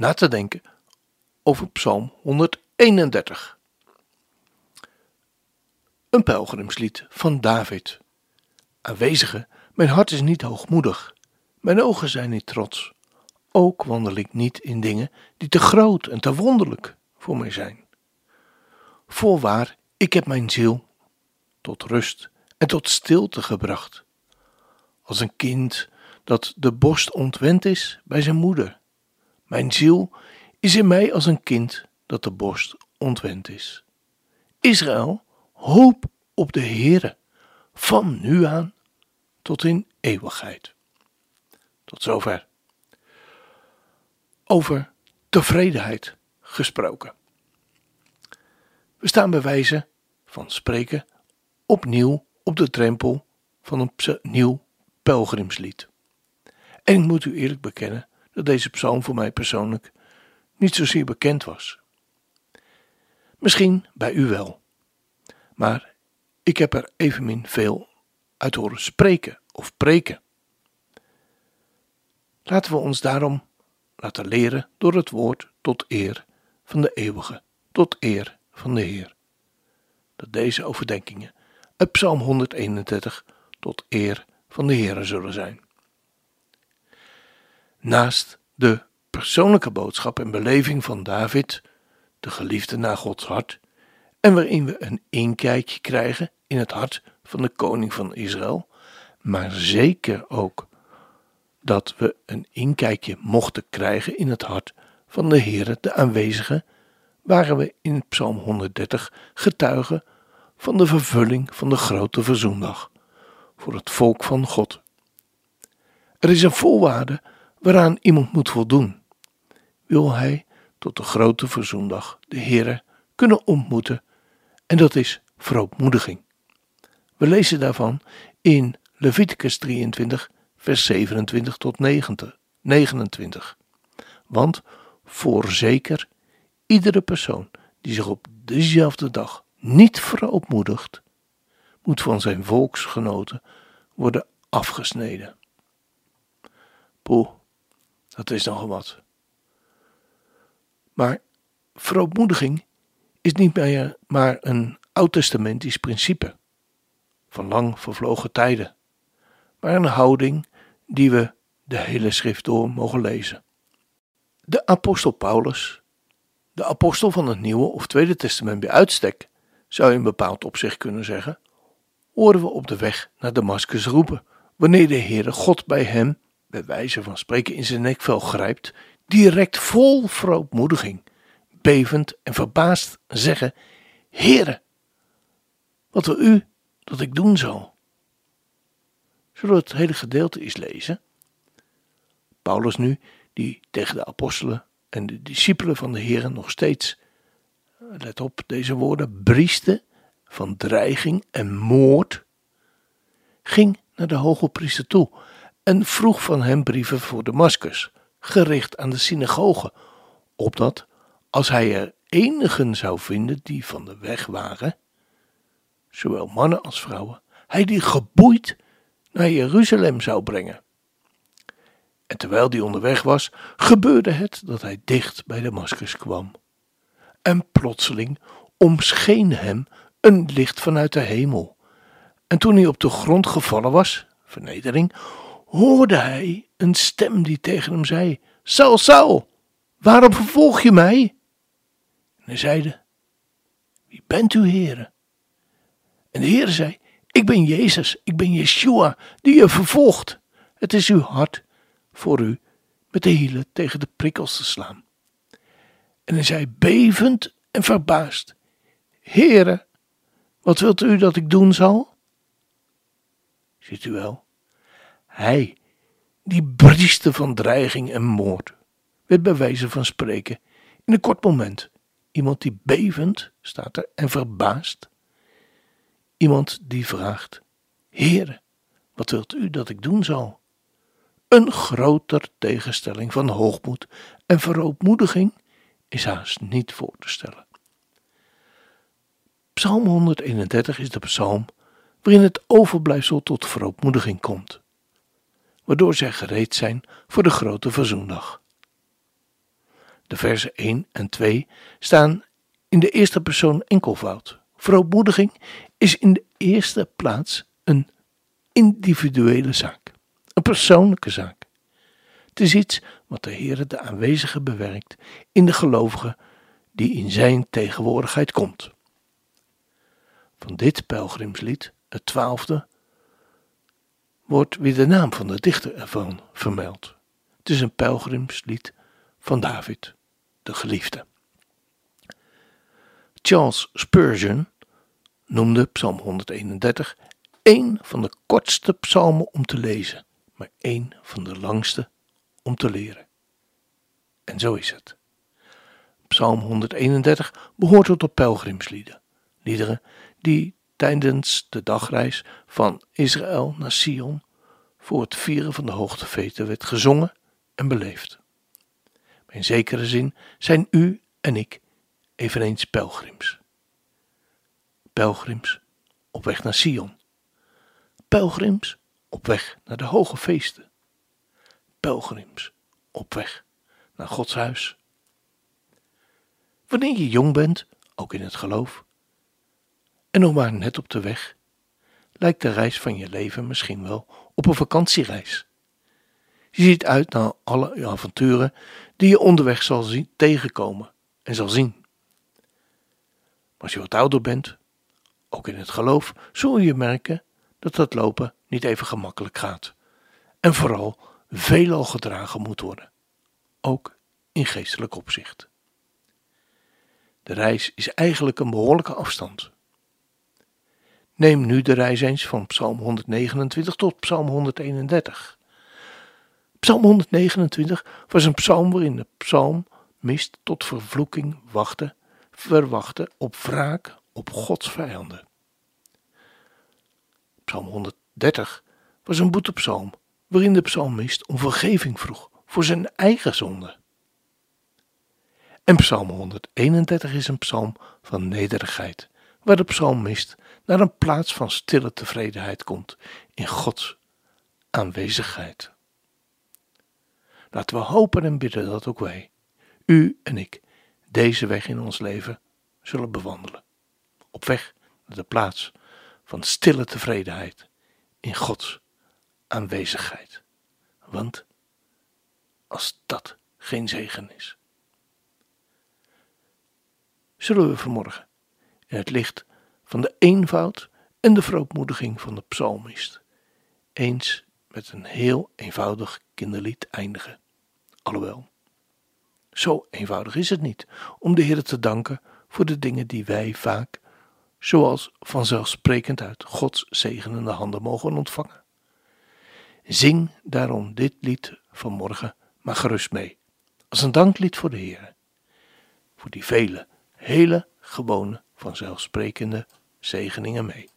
na te denken over Psalm 131. Een pelgrimslied van David. Aanwezige, mijn hart is niet hoogmoedig, mijn ogen zijn niet trots. Ook wandel ik niet in dingen die te groot en te wonderlijk voor mij zijn. Voorwaar, ik heb mijn ziel tot rust en tot stilte gebracht. Als een kind dat de borst ontwend is bij zijn moeder. Mijn ziel is in mij als een kind dat de borst ontwend is. Israël, hoop op de Heere, van nu aan tot in eeuwigheid. Tot zover. Over tevredenheid gesproken. We staan bij wijze van spreken opnieuw op de drempel van een nieuw pelgrimslied. En ik moet u eerlijk bekennen dat deze psalm voor mij persoonlijk niet zozeer bekend was. Misschien bij u wel, maar ik heb er evenmin veel uit horen spreken of preken. Laten we ons daarom laten leren door het woord tot eer van de eeuwige, tot eer van de Heer. Dat deze overdenkingen uit Psalm 131 tot eer van de Heer zullen zijn. Naast de persoonlijke boodschap en beleving van David, de geliefde naar Gods hart, en waarin we een inkijkje krijgen in het hart van de koning van Israël, maar zeker ook dat we een inkijkje mochten krijgen in het hart van de Heere, de aanwezige, waren we in Psalm 130 getuigen van de vervulling van de grote verzoendag voor het volk van God. Er is een voorwaarde waaraan iemand moet voldoen. Wil hij tot de grote verzoendag de Heere kunnen ontmoeten, en dat is verootmoediging. We lezen daarvan in Leviticus 23, vers 27 tot 29. Want voorzeker, iedere persoon die zich op dezelfde dag niet verootmoedigt, moet van zijn volksgenoten worden afgesneden. Poeh, dat is nogal wat. Maar verootmoediging is niet meer maar een oud-testamentisch principe van lang vervlogen tijden, maar een houding die we de hele schrift door mogen lezen. De apostel Paulus, de apostel van het Nieuwe of Tweede Testament bij uitstek, zou je in bepaald opzicht kunnen zeggen, horen we op de weg naar Damascus roepen, wanneer de Heere God bij hem bij wijze van spreken in zijn nekvel grijpt, direct vol verootmoediging, bevend en verbaasd zeggen: Heere, wat wil u dat ik doen zal? Zullen het hele gedeelte eens lezen? Paulus nu, die tegen de apostelen en de discipelen van de Heer nog steeds, let op deze woorden, brieste van dreiging en moord, ging naar de hoge priester toe en vroeg van hem brieven voor Damascus, gericht aan de synagoge, opdat, als hij er enigen zou vinden die van de weg waren, zowel mannen als vrouwen, hij die geboeid naar Jeruzalem zou brengen. En terwijl die onderweg was, gebeurde het dat hij dicht bij Damascus kwam. En plotseling omscheen hem een licht vanuit de hemel. En toen hij op de grond gevallen was, vernedering, hoorde hij een stem die tegen hem zei: Saul, Saul, waarom vervolg je mij? En hij zeide: Wie bent u, heren? En de Heer zei: Ik ben Jezus, ik ben Yeshua, die je vervolgt. Het is uw hart voor u met de hielen tegen de prikkels te slaan. En hij zei, bevend en verbaasd: Heere, wat wilt u dat ik doen zal? Ziet u wel, hij, die brieste van dreiging en moord, werd bij wijze van spreken in een kort moment iemand die bevend staat er en verbaasd. Iemand die vraagt: Heere, wat wilt u dat ik doen zal? Een groter tegenstelling van hoogmoed en verootmoediging is haast niet voor te stellen. Psalm 131 is de psalm waarin het overblijfsel tot verootmoediging komt, waardoor zij gereed zijn voor de grote verzoendag. De versen 1 en 2 staan in de eerste persoon enkelvoud. Verootmoediging is in de eerste plaats een individuele zaak, een persoonlijke zaak. Het is iets wat de Heer de aanwezige bewerkt in de gelovige die in zijn tegenwoordigheid komt. Van dit pelgrimslied, het twaalfde, wordt weer de naam van de dichter ervan vermeld. Het is een pelgrimslied van David, de geliefde. Charles Spurgeon noemde Psalm 131 één van de kortste psalmen om te lezen, maar één van de langste om te leren. En zo is het. Psalm 131 behoort tot de pelgrimslieden, liederen die tijdens de dagreis van Israël naar Sion voor het vieren van de hoogtefeten werd gezongen en beleefd. in zekere zin zijn u en ik eveneens pelgrims. Pelgrims op weg naar Sion. Pelgrims op weg naar de hoge feesten. Pelgrims op weg naar Gods huis. Wanneer je jong bent, ook in het geloof, en nog maar net op de weg, lijkt de reis van je leven misschien wel op een vakantiereis. Je ziet uit naar alle avonturen die je onderweg zal zien, tegenkomen en zal zien. Maar als je wat ouder bent, ook in het geloof, zul je merken dat dat lopen niet even gemakkelijk gaat. En vooral veelal gedragen moet worden, ook in geestelijk opzicht. De reis is eigenlijk een behoorlijke afstand. Neem nu de reis eens van Psalm 129 tot Psalm 131. Psalm 129 was een psalm waarin de psalm mist tot vervloeking wachtte, verwachtte op wraak op Gods vijanden. Psalm 130 was een boetepsalm waarin de psalmist om vergeving vroeg voor zijn eigen zonde. En Psalm 131 is een psalm van nederigheid, waar de psalmist naar een plaats van stille tevredenheid komt in Gods aanwezigheid. Laten we hopen en bidden dat ook wij, u en ik, deze weg in ons leven zullen bewandelen. Op weg naar de plaats van stille tevredenheid in Gods aanwezigheid. Want als dat geen zegen is. Zullen we vanmorgen in het licht van de eenvoud en de verootmoediging van de psalmist eens met een heel eenvoudig kinderlied eindigen. Alhoewel, zo eenvoudig is het niet om de Heer te danken voor de dingen die wij vaak, zoals vanzelfsprekend uit Gods zegenende handen mogen ontvangen. Zing daarom dit lied vanmorgen maar gerust mee, als een danklied voor de Heer, voor die vele, hele gewone, vanzelfsprekende zegeningen mee.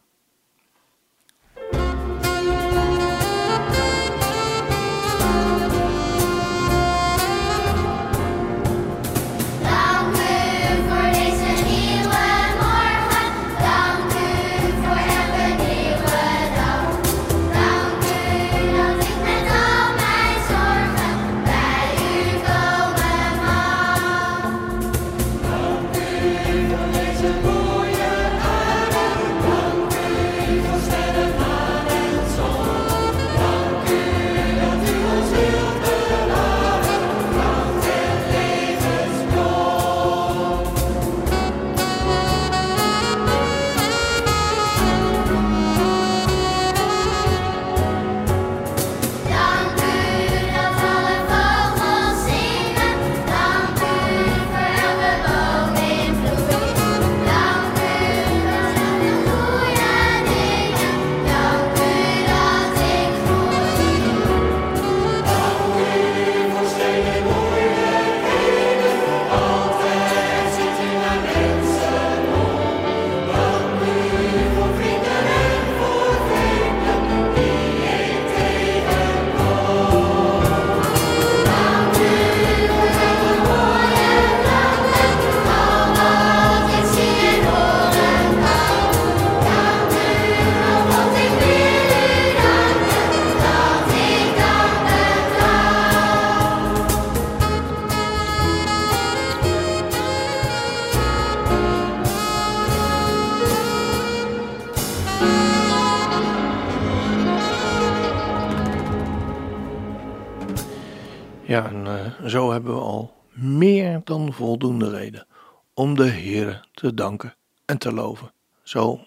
Ja, en uh, zo hebben we al meer dan voldoende reden om de Heer te danken en te loven. Zo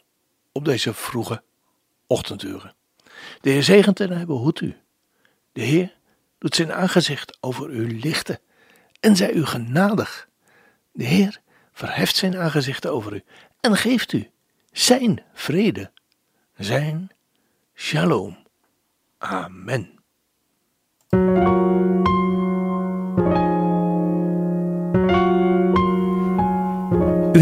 op deze vroege ochtenduren. De Heer zegent en hij behoedt u. De Heer doet zijn aangezicht over u lichten en zij u genadig. De Heer verheft zijn aangezicht over u en geeft u zijn vrede, zijn shalom. Amen.